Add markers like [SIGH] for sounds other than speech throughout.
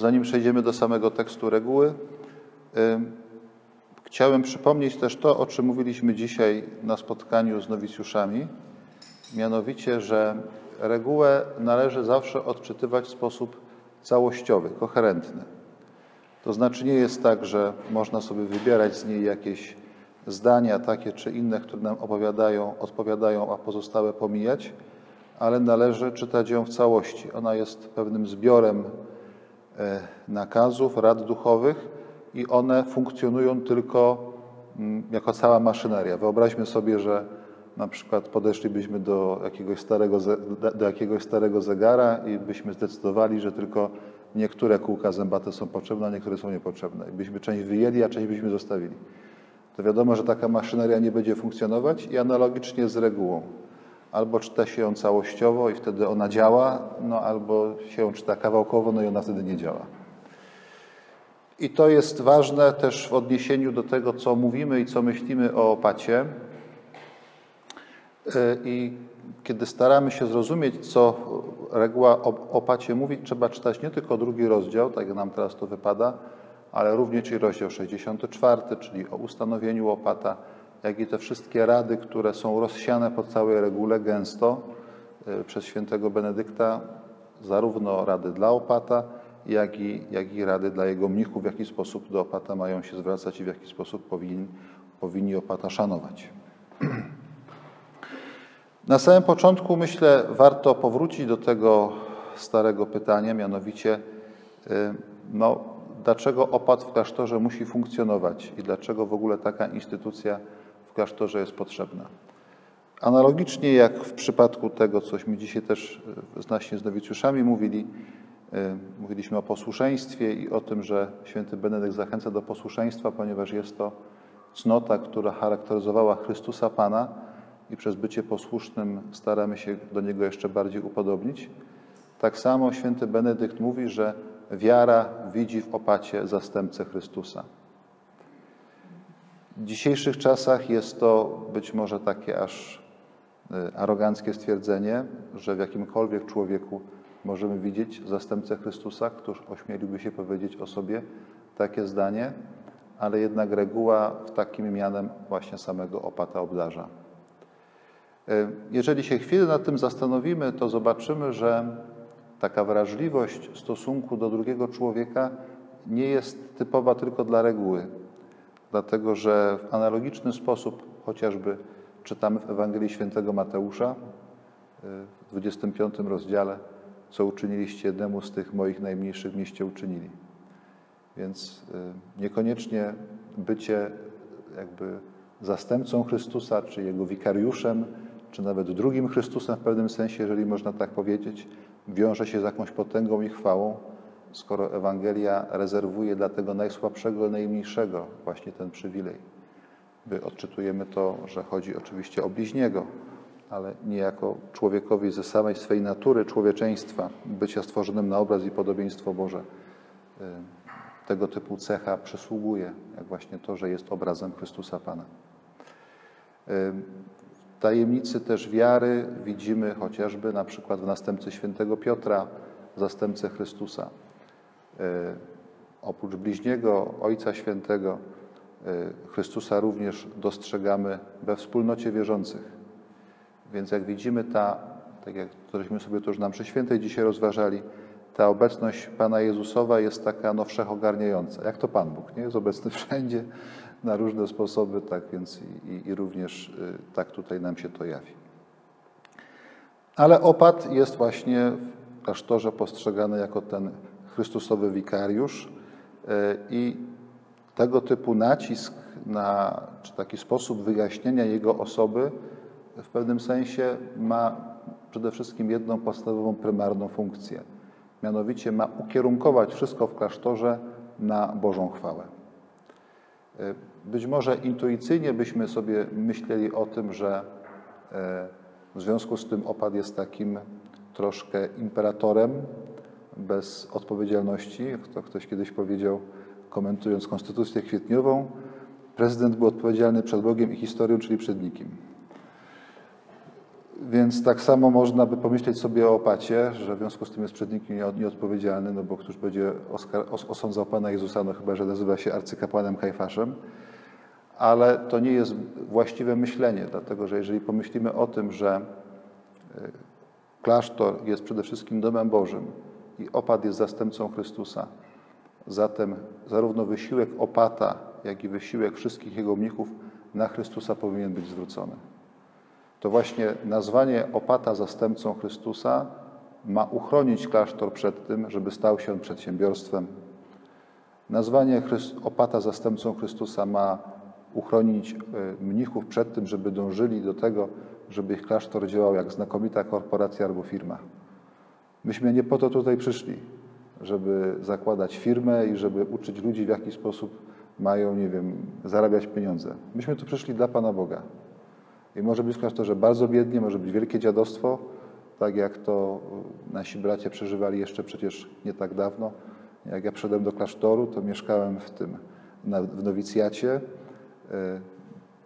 zanim przejdziemy do samego tekstu reguły, chciałem przypomnieć też to, o czym mówiliśmy dzisiaj na spotkaniu z nowicjuszami, mianowicie, że regułę należy zawsze odczytywać w sposób całościowy, koherentny. To znaczy nie jest tak, że można sobie wybierać z niej jakieś zdania takie czy inne, które nam opowiadają, odpowiadają, a pozostałe pomijać, ale należy czytać ją w całości. Ona jest pewnym zbiorem nakazów, rad duchowych i one funkcjonują tylko mm, jako cała maszyneria. Wyobraźmy sobie, że na przykład podeszlibyśmy do jakiegoś starego, do jakiegoś starego zegara i byśmy zdecydowali, że tylko niektóre kółka zębate są potrzebne, a niektóre są niepotrzebne. I byśmy część wyjęli, a część byśmy zostawili. To wiadomo, że taka maszyneria nie będzie funkcjonować i analogicznie z regułą. Albo czyta się ją całościowo i wtedy ona działa, no albo się ją czyta kawałkowo, no i ona wtedy nie działa. I to jest ważne też w odniesieniu do tego, co mówimy i co myślimy o opacie. E, I kiedy staramy się zrozumieć, co reguła o opacie mówi, trzeba czytać nie tylko drugi rozdział, tak jak nam teraz to wypada, ale również i rozdział 64, czyli o ustanowieniu opata, jak i te wszystkie rady, które są rozsiane po całej regule gęsto e, przez świętego Benedykta, zarówno rady dla opata, jak i, jak i rady dla jego mnichów, w jaki sposób do opata mają się zwracać i w jaki sposób powinni, powinni opata szanować. Na samym początku myślę, warto powrócić do tego starego pytania, mianowicie, y, no, dlaczego opat w klasztorze musi funkcjonować i dlaczego w ogóle taka instytucja w klasztorze jest potrzebna. Analogicznie jak w przypadku tego, cośmy dzisiaj też znacznie z nowicjuszami mówili, y, mówiliśmy o posłuszeństwie i o tym, że święty Benedykt zachęca do posłuszeństwa, ponieważ jest to cnota, która charakteryzowała Chrystusa Pana, i przez bycie posłusznym staramy się do Niego jeszcze bardziej upodobnić. Tak samo święty Benedykt mówi, że wiara widzi w opacie zastępcę Chrystusa. W dzisiejszych czasach jest to być może takie aż y, aroganckie stwierdzenie, że w jakimkolwiek człowieku możemy widzieć zastępcę Chrystusa, któż ośmieliłby się powiedzieć o sobie takie zdanie, ale jednak reguła w takim mianem właśnie samego opata obdarza. E, jeżeli się chwilę nad tym zastanowimy, to zobaczymy, że taka wrażliwość w stosunku do drugiego człowieka nie jest typowa tylko dla reguły, dlatego że w analogiczny sposób chociażby czytamy w Ewangelii Świętego Mateusza e, w 25 rozdziale, co uczyniliście jednemu z tych moich najmniejszych mieście uczynili. Więc e, niekoniecznie bycie jakby zastępcą Chrystusa, czy jego wikariuszem, czy nawet drugim Chrystusem w pewnym sensie, jeżeli można tak powiedzieć, wiąże się z jakąś potęgą i chwałą, skoro Ewangelia rezerwuje dla tego najsłabszego, najmniejszego właśnie ten przywilej. My odczytujemy to, że chodzi oczywiście o bliźniego, ale nie jako człowiekowi ze samej swej natury człowieczeństwa, bycia stworzonym na obraz i podobieństwo Boże. Y, tego typu cecha przysługuje, jak właśnie to, że jest obrazem Chrystusa Pana. Y, tajemnicy też wiary widzimy chociażby na przykład w następcy świętego Piotra, zastępcę Chrystusa. E, oprócz bliźniego Ojca Świętego, e, Chrystusa również dostrzegamy we wspólnocie wierzących. Więc jak widzimy ta, tak jak żeśmy sobie to już nam przy świętej dzisiaj rozważali, ta obecność Pana Jezusowa jest taka no, wszechogarniająca. Jak to Pan Bóg, nie? Jest obecny [LAUGHS] wszędzie, na różne sposoby, tak więc i, i również y, tak tutaj nam się to jawi. Ale opat jest właśnie w klasztorze postrzegany jako ten Chrystusowy wikariusz y, i tego typu nacisk na, czy taki sposób wyjaśnienia jego osoby w pewnym sensie ma przede wszystkim jedną podstawową, prymarną funkcję. Mianowicie ma ukierunkować wszystko w klasztorze na Bożą chwałę. Y, być może intuicyjnie byśmy sobie myśleli o tym, że e, w związku z tym opad jest takim troszkę imperatorem bez odpowiedzialności. Jak to ktoś kiedyś powiedział, komentując konstytucję kwietniową, prezydent był odpowiedzialny przed Bogiem i historią, czyli przed nikim. Więc tak samo można by pomyśleć sobie o opacie, że w związku z tym jest przed nikim nieodpowiedzialny, no bo któż będzie osądzał Pana Jezusa, no chyba, że nazywa się arcykapłanem Kajfaszem. Ale to nie jest właściwe myślenie, dlatego że jeżeli pomyślimy o tym, że y, klasztor jest przede wszystkim domem Bożym i opat jest zastępcą Chrystusa, zatem zarówno wysiłek opata, jak i wysiłek wszystkich jego mnichów na Chrystusa powinien być zwrócony to właśnie nazwanie opata zastępcą Chrystusa ma uchronić klasztor przed tym, żeby stał się on przedsiębiorstwem. Nazwanie opata zastępcą Chrystusa ma uchronić e, mnichów przed tym, żeby dążyli do tego, żeby ich klasztor działał jak znakomita korporacja albo firma. Myśmy nie po to tutaj przyszli, żeby zakładać firmę i żeby uczyć ludzi, w jaki sposób mają, nie wiem, zarabiać pieniądze. Myśmy tu przyszli dla Pana Boga. I może być w że bardzo biednie, może być wielkie dziadostwo, tak jak to nasi bracia przeżywali jeszcze przecież nie tak dawno. Jak ja przyszedłem do klasztoru, to mieszkałem w tym, w nowicjacie. E,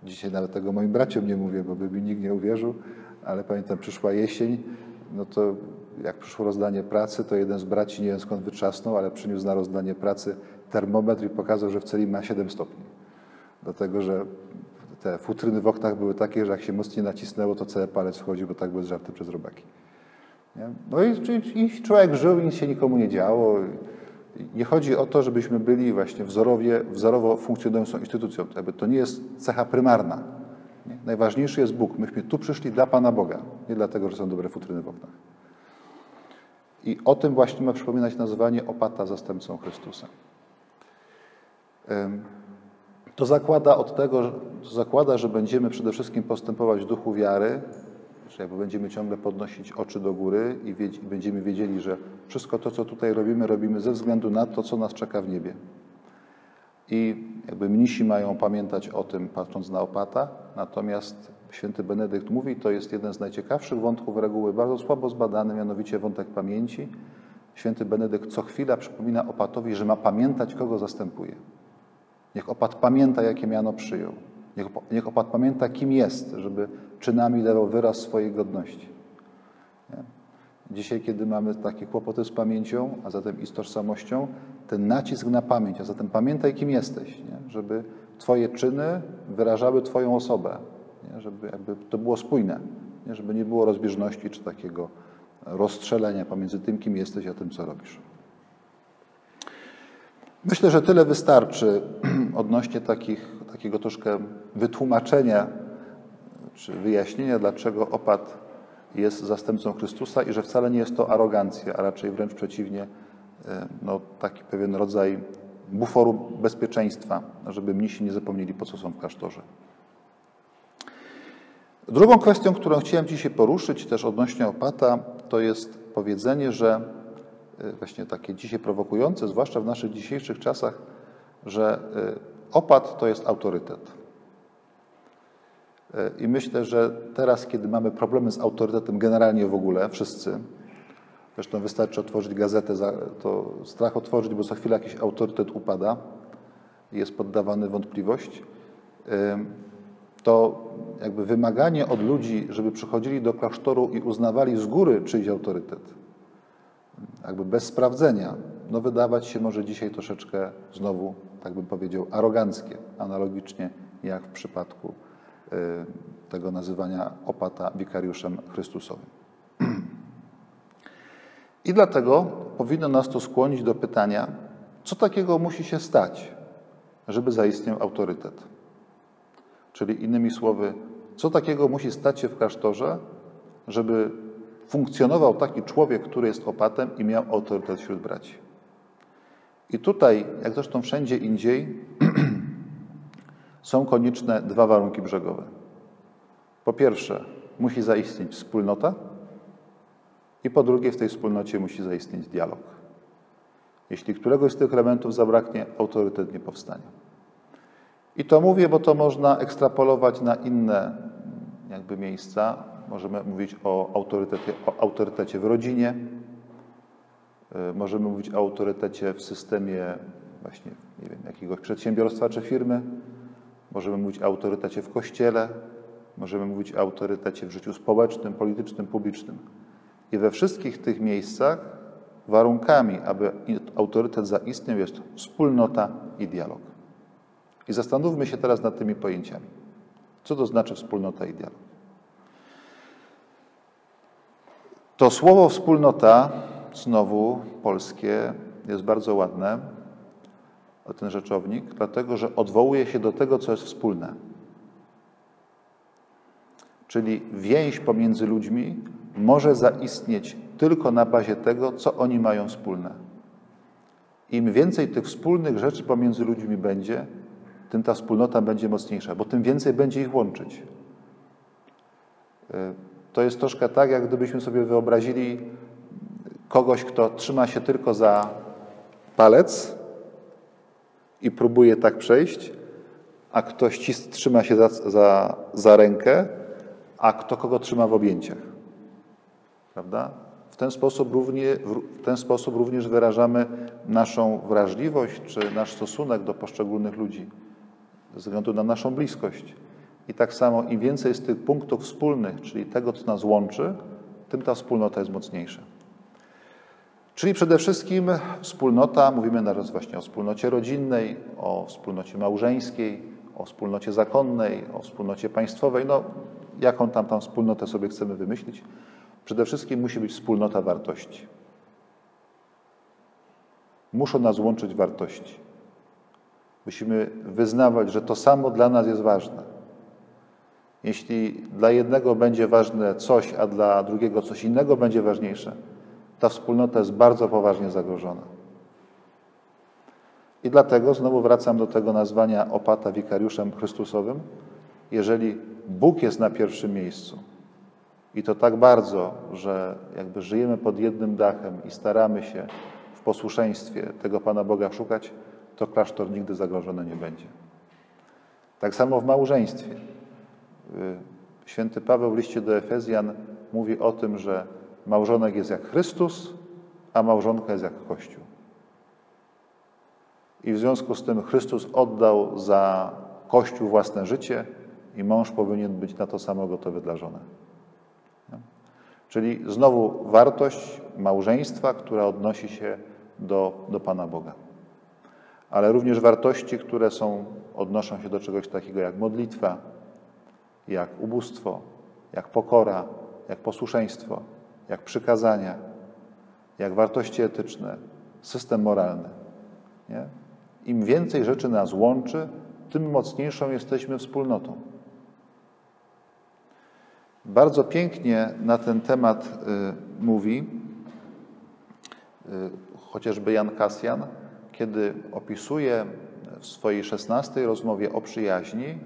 dzisiaj nawet tego moim braciom nie mówię, bo by mi nikt nie uwierzył, ale pamiętam, przyszła jesień, no to jak przyszło rozdanie pracy, to jeden z braci, nie wiem skąd wytrzasnął, ale przyniósł na rozdanie pracy termometr i pokazał, że w celi ma 7 stopni. Dlatego, że te futryny w oknach były takie, że jak się mocniej nacisnęło, to cały palec wchodził, bo tak były żarty przez robaki. Nie? No i, i, człowiek żył i nic się nikomu nie działo. Nie chodzi o to, żebyśmy byli właśnie wzorowie, wzorowo funkcjonującą instytucją. To nie jest cecha prymarna. Nie? Najważniejszy jest Bóg. Myśmy tu przyszli dla Pana Boga, nie dlatego, że są dobre futryny w oknach. I o tym właśnie ma przypominać nazwanie opata zastępcą Chrystusa. To zakłada od tego, to zakłada, że będziemy przede wszystkim postępować w duchu wiary, jakby będziemy ciągle podnosić oczy do góry i, i będziemy wiedzieli, że wszystko to, co tutaj robimy, robimy ze względu na to, co nas czeka w niebie. I jakby mnisi mają pamiętać o tym, patrząc na opata, natomiast święty Benedykt mówi, to jest jeden z najciekawszych wątków reguły, bardzo słabo zbadany, mianowicie wątek pamięci. Święty Benedykt co chwila przypomina opatowi, że ma pamiętać, kogo zastępuje. Niech opat pamięta, jakie miano przyjął. Niech, niech opat pamięta, kim jest, żeby czynami dawał wyraz swojej godności. Nie? Dzisiaj, kiedy mamy takie kłopoty z pamięcią, a zatem i z tożsamością, ten nacisk na pamięć, a zatem pamiętaj, kim jesteś, nie? żeby Twoje czyny wyrażały Twoją osobę, nie? żeby jakby to było spójne, nie? żeby nie było rozbieżności czy takiego rozstrzelenia pomiędzy tym, kim jesteś, a tym, co robisz. Myślę, że tyle wystarczy [CLEARS THROAT] odnośnie takich, takiego troszkę wytłumaczenia czy wyjaśnienia, dlaczego opat jest zastępcą Chrystusa i że wcale nie jest to arogancja, a raczej wręcz przeciwnie, e, no, taki pewien rodzaj buforu bezpieczeństwa, żeby mnisi nie zapomnieli, po co są w klasztorze. Drugą kwestią, którą chciałem dzisiaj poruszyć, też odnośnie opata, to jest powiedzenie, że Y, właśnie takie dzisiaj prowokujące, zwłaszcza w naszych dzisiejszych czasach, że y, opat to jest autorytet. Y, I myślę, że teraz, kiedy mamy problemy z autorytetem generalnie w ogóle, wszyscy, zresztą wystarczy otworzyć gazetę, to strach otworzyć, bo za chwilę jakiś autorytet upada i jest poddawany wątpliwość, to jakby wymaganie od ludzi, żeby przychodzili do klasztoru i uznawali z góry czyjś autorytet, jakby bez sprawdzenia, no wydawać się może dzisiaj troszeczkę znowu, tak bym powiedział, aroganckie, analogicznie jak w przypadku y, tego nazywania opata wikariuszem Chrystusowym. [CLEARS THROAT] I dlatego powinno nas to skłonić do pytania, co takiego musi się stać, żeby zaistniał autorytet. Czyli innymi słowy, co takiego musi stać się w klasztorze, żeby funkcjonował taki człowiek, który jest opatem i miał autorytet wśród braci. I tutaj, jak zresztą wszędzie indziej, [CLEARS THROAT] są konieczne dwa warunki brzegowe. Po pierwsze, musi zaistnieć wspólnota, i po drugie, w tej wspólnocie musi zaistnieć dialog. Jeśli któregoś z tych elementów zabraknie, autorytet nie powstanie. I to mówię, bo to można ekstrapolować na inne jakby miejsca. Możemy mówić o autorytecie, o autorytecie w rodzinie, e, możemy mówić o autorytecie w systemie właśnie nie wiem, jakiegoś przedsiębiorstwa czy firmy, możemy mówić o autorytecie w kościele, możemy mówić o autorytecie w życiu społecznym, politycznym, publicznym. I we wszystkich tych miejscach warunkami, aby autorytet zaistniał, jest wspólnota i dialog. I zastanówmy się teraz nad tymi pojęciami. Co to znaczy wspólnota i dialog? To słowo wspólnota, znowu polskie, jest bardzo ładne, ten rzeczownik, dlatego że odwołuje się do tego, co jest wspólne. Czyli więź pomiędzy ludźmi może zaistnieć tylko na bazie tego, co oni mają wspólne. Im więcej tych wspólnych rzeczy pomiędzy ludźmi będzie, tym ta wspólnota będzie mocniejsza, bo tym więcej będzie ich łączyć. E, to jest troszkę tak, jak gdybyśmy sobie wyobrazili kogoś, kto trzyma się tylko za palec i próbuje tak przejść, a ktoś trzyma się za, za, za rękę, a kto kogo trzyma w objęciach. Prawda? W ten, sposób równie, w ten sposób również wyrażamy naszą wrażliwość czy nasz stosunek do poszczególnych ludzi ze względu na naszą bliskość. I tak samo im więcej jest tych punktów wspólnych, czyli tego, co nas łączy, tym ta wspólnota jest mocniejsza. Czyli przede wszystkim wspólnota, mówimy teraz właśnie o wspólnocie rodzinnej, o wspólnocie małżeńskiej, o wspólnocie zakonnej, o wspólnocie państwowej, no jaką tam tam wspólnotę sobie chcemy wymyślić. Przede wszystkim musi być wspólnota wartości. Muszą nas łączyć wartości. Musimy wyznawać, że to samo dla nas jest ważne. Jeśli dla jednego będzie ważne coś, a dla drugiego coś innego będzie ważniejsze, ta wspólnota jest bardzo poważnie zagrożona. I dlatego znowu wracam do tego nazwania opata wikariuszem Chrystusowym. Jeżeli Bóg jest na pierwszym miejscu i to tak bardzo, że jakby żyjemy pod jednym dachem i staramy się w posłuszeństwie tego Pana Boga szukać, to klasztor nigdy zagrożony nie będzie. Tak samo w małżeństwie. Y, święty Paweł w liście do Efezjan mówi o tym, że małżonek jest jak Chrystus, a małżonka jest jak Kościół. I w związku z tym Chrystus oddał za Kościół własne życie i mąż powinien być na to samo gotowy dla żony. Czyli znowu wartość małżeństwa, która odnosi się do, do Pana Boga. Ale również wartości, które są, odnoszą się do czegoś takiego jak modlitwa, jak ubóstwo, jak pokora, jak posłuszeństwo, jak przykazania, jak wartości etyczne, system moralny. Nie? Im więcej rzeczy nas łączy, tym mocniejszą jesteśmy wspólnotą. Bardzo pięknie na ten temat y, mówi y, chociażby Jan Kasjan, kiedy opisuje w swojej szesnastej rozmowie o przyjaźni, y,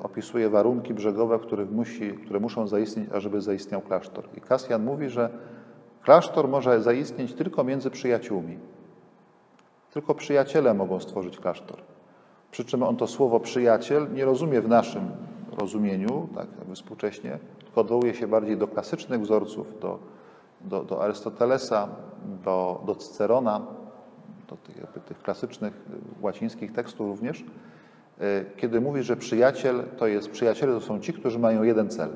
opisuje warunki brzegowe, które, musi, które muszą zaistnieć, ażeby zaistniał klasztor. I Kasjan mówi, że klasztor może zaistnieć tylko między przyjaciółmi. Tylko przyjaciele mogą stworzyć klasztor. Przy czym on to słowo przyjaciel nie rozumie w naszym rozumieniu, tak współcześnie, tylko odwołuje się bardziej do klasycznych wzorców, do, do, do Arystotelesa, do, do Cycerona, do tych, jakby tych klasycznych y, łacińskich tekstów również, y, kiedy mówi, że przyjaciel to jest, przyjaciele to są ci, którzy mają jeden cel.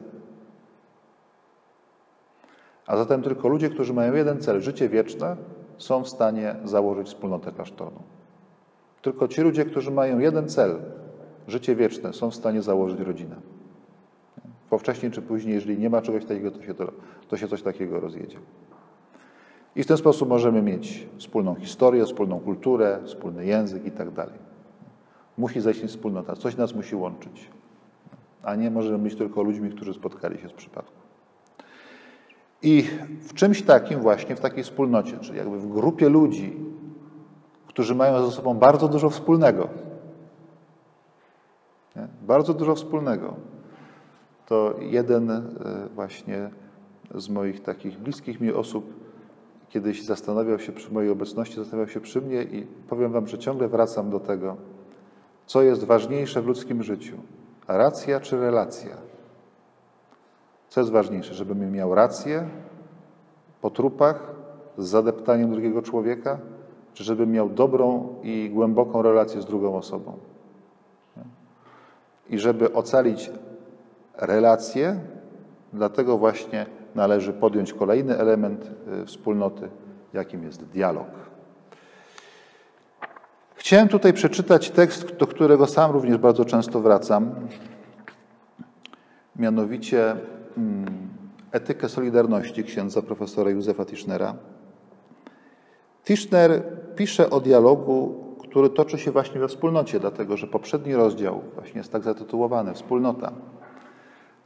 A zatem tylko ludzie, którzy mają jeden cel, życie wieczne, są w stanie założyć wspólnotę klasztorną. Tylko ci ludzie, którzy mają jeden cel, życie wieczne, są w stanie założyć rodzinę. Bo wcześniej czy później, jeżeli nie ma czegoś takiego, to się, to, to się coś takiego rozjedzie. I w ten sposób możemy mieć wspólną historię, wspólną kulturę, wspólny język i tak dalej. Musi zaistnieć wspólnota, coś nas musi łączyć. A nie możemy być tylko ludźmi, którzy spotkali się z przypadku. I w czymś takim właśnie, w takiej wspólnocie, czyli jakby w grupie ludzi, którzy mają ze sobą bardzo dużo wspólnego, nie? bardzo dużo wspólnego, to jeden e, właśnie z moich takich bliskich mi osób kiedyś zastanawiał się przy mojej obecności, zastanawiał się przy mnie i powiem wam, że ciągle wracam do tego, co jest ważniejsze w ludzkim życiu. Racja czy relacja? Co jest ważniejsze, żebym miał rację po trupach z zadeptaniem drugiego człowieka, czy żebym miał dobrą i głęboką relację z drugą osobą? I żeby ocalić relacje, dlatego właśnie należy podjąć kolejny element y, wspólnoty, jakim jest dialog. Chciałem tutaj przeczytać tekst, do którego sam również bardzo często wracam, mianowicie mm, Etykę Solidarności księdza profesora Józefa Tischnera. Tischner pisze o dialogu, który toczy się właśnie we wspólnocie, dlatego że poprzedni rozdział właśnie jest tak zatytułowany Wspólnota.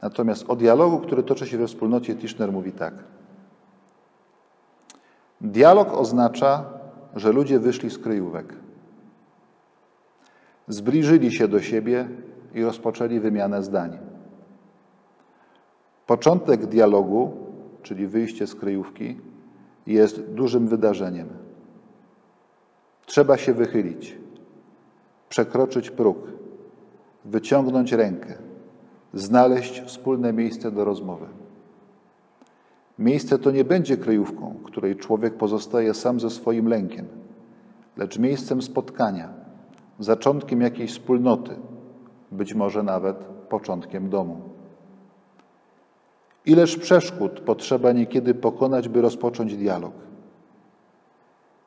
Natomiast o dialogu, który toczy się we wspólnocie, Tischner mówi tak. Dialog oznacza, że ludzie wyszli z kryjówek. Zbliżyli się do siebie i rozpoczęli wymianę zdań. Początek dialogu, czyli wyjście z kryjówki, jest dużym wydarzeniem. Trzeba się wychylić, przekroczyć próg, wyciągnąć rękę, znaleźć wspólne miejsce do rozmowy. Miejsce to nie będzie kryjówką, której człowiek pozostaje sam ze swoim lękiem, lecz miejscem spotkania, zaczątkiem jakiejś wspólnoty, być może nawet początkiem domu. Ileż przeszkód potrzeba niekiedy pokonać, by rozpocząć dialog.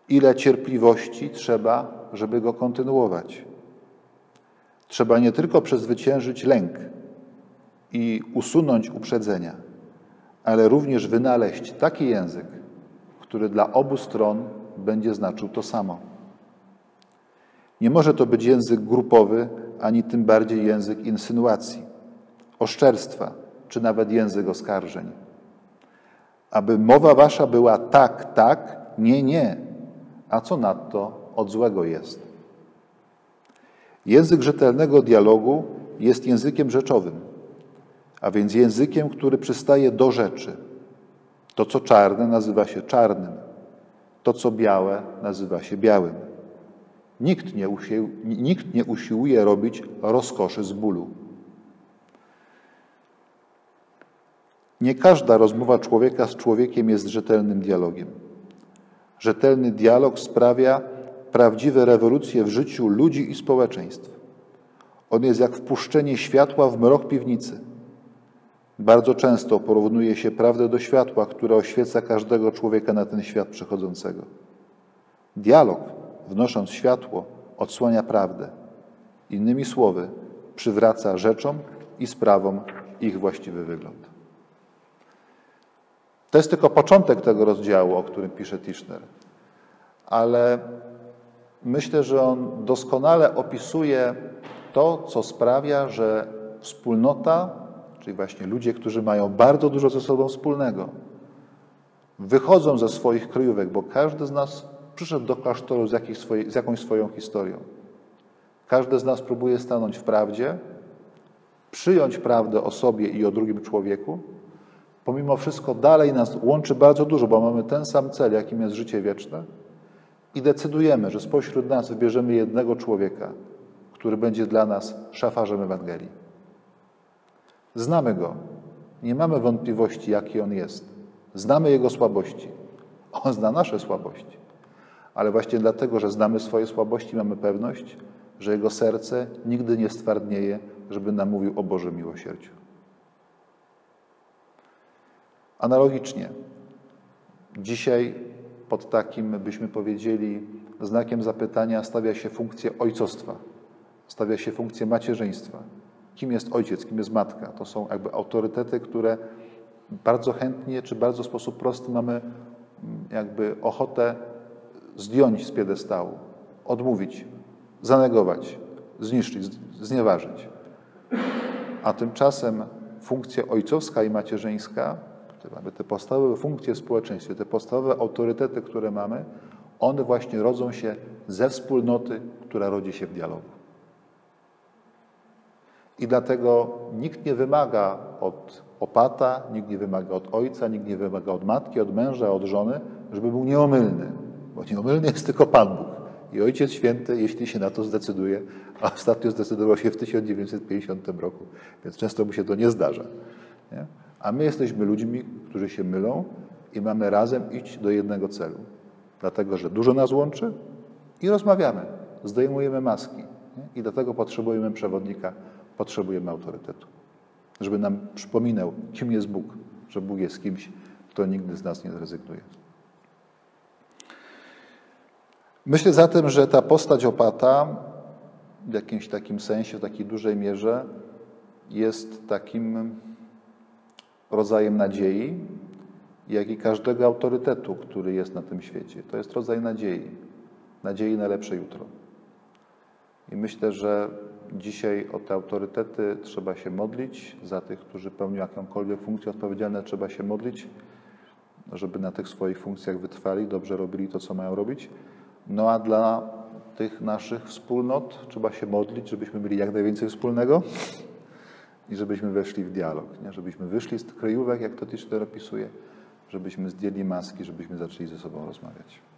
Ile cierpliwości trzeba, żeby go kontynuować. Trzeba nie tylko przezwyciężyć lęk i usunąć uprzedzenia, ale również wynaleźć taki język, który dla obu stron będzie znaczył to samo. Nie może to być język grupowy, ani tym bardziej język insynuacji, oszczerstwa, czy nawet język oskarżeń. Aby mowa wasza była tak, tak, nie, nie, a co nadto od złego jest. Język rzetelnego dialogu jest językiem rzeczowym, a więc językiem, który przystaje do rzeczy. To, co czarne, nazywa się czarnym, to, co białe, nazywa się białym. Nikt nie, usił, nikt nie usiłuje robić rozkoszy z bólu. Nie każda rozmowa człowieka z człowiekiem jest rzetelnym dialogiem. Rzetelny dialog sprawia prawdziwe rewolucje w życiu ludzi i społeczeństw. On jest jak wpuszczenie światła w mrok piwnicy. Bardzo często porównuje się prawdę do światła, które oświeca każdego człowieka na ten świat przechodzącego. Dialog, wnosząc światło, odsłania prawdę. Innymi słowy, przywraca rzeczom i sprawom ich właściwy wygląd. To jest tylko początek tego rozdziału, o którym pisze Tischner, ale myślę, że on doskonale opisuje to, co sprawia, że wspólnota, czyli właśnie ludzie, którzy mają bardzo dużo ze sobą wspólnego, wychodzą ze swoich kryjówek, bo każdy z nas przyszedł do klasztoru z, swojej, z jakąś swoją historią. Każdy z nas próbuje stanąć w prawdzie, przyjąć prawdę o sobie i o drugim człowieku, pomimo wszystko dalej nas łączy bardzo dużo, bo mamy ten sam cel, jakim jest życie wieczne i decydujemy, że spośród nas wybierzemy jednego człowieka, który będzie dla nas szafarzem Ewangelii. Znamy Go. Nie mamy wątpliwości, jaki On jest. Znamy Jego słabości. On zna nasze słabości. Ale właśnie dlatego, że znamy swoje słabości, mamy pewność, że Jego serce nigdy nie stwardnieje, żeby nam mówił o Bożym miłosierdziu. Analogicznie, dzisiaj pod takim, byśmy powiedzieli, znakiem zapytania stawia się funkcję ojcostwa, stawia się funkcję macierzyństwa. Kim jest ojciec, kim jest matka? To są jakby autorytety, które bardzo chętnie, czy bardzo w sposób prosty mamy mm, jakby ochotę zdjąć z piedestału, odmówić, zanegować, zniszczyć, znieważyć. A tymczasem funkcja ojcowska i macierzyńska Mamy te podstawowe funkcje w społeczeństwie, te podstawowe autorytety, które mamy, one właśnie rodzą się ze wspólnoty, która rodzi się w dialogu. I dlatego nikt nie wymaga od opata, nikt nie wymaga od ojca, nikt nie wymaga od matki, od męża, od żony, żeby był nieomylny, bo nieomylny jest tylko Pan Bóg. I Ojciec Święty, jeśli się na to zdecyduje, a ostatnio zdecydował się w 1950 roku, więc często mu się to nie zdarza. Nie? A my jesteśmy ludźmi, którzy się mylą i mamy razem iść do jednego celu. Dlatego, że dużo nas łączy i rozmawiamy, zdejmujemy maski. Nie? I dlatego potrzebujemy przewodnika, potrzebujemy autorytetu. żeby nam przypominał, kim jest Bóg, że Bóg jest kimś, kto nigdy z nas nie zrezygnuje. Myślę zatem, że ta postać opata w jakimś takim sensie, w takiej dużej mierze jest takim rodzajem nadziei, jak i każdego autorytetu, który jest na tym świecie. To jest rodzaj nadziei, nadziei na lepsze jutro. I myślę, że dzisiaj o te autorytety trzeba się modlić, za tych, którzy pełnią jakąkolwiek funkcję odpowiedzialną, trzeba się modlić, żeby na tych swoich funkcjach wytrwali, dobrze robili to, co mają robić. No a dla tych naszych wspólnot trzeba się modlić, żebyśmy mieli jak najwięcej wspólnego i żebyśmy weszli w dialog, nie? żebyśmy wyszli z kryjówek, jak to Tischler opisuje, żebyśmy zdjęli maski, żebyśmy zaczęli ze sobą rozmawiać.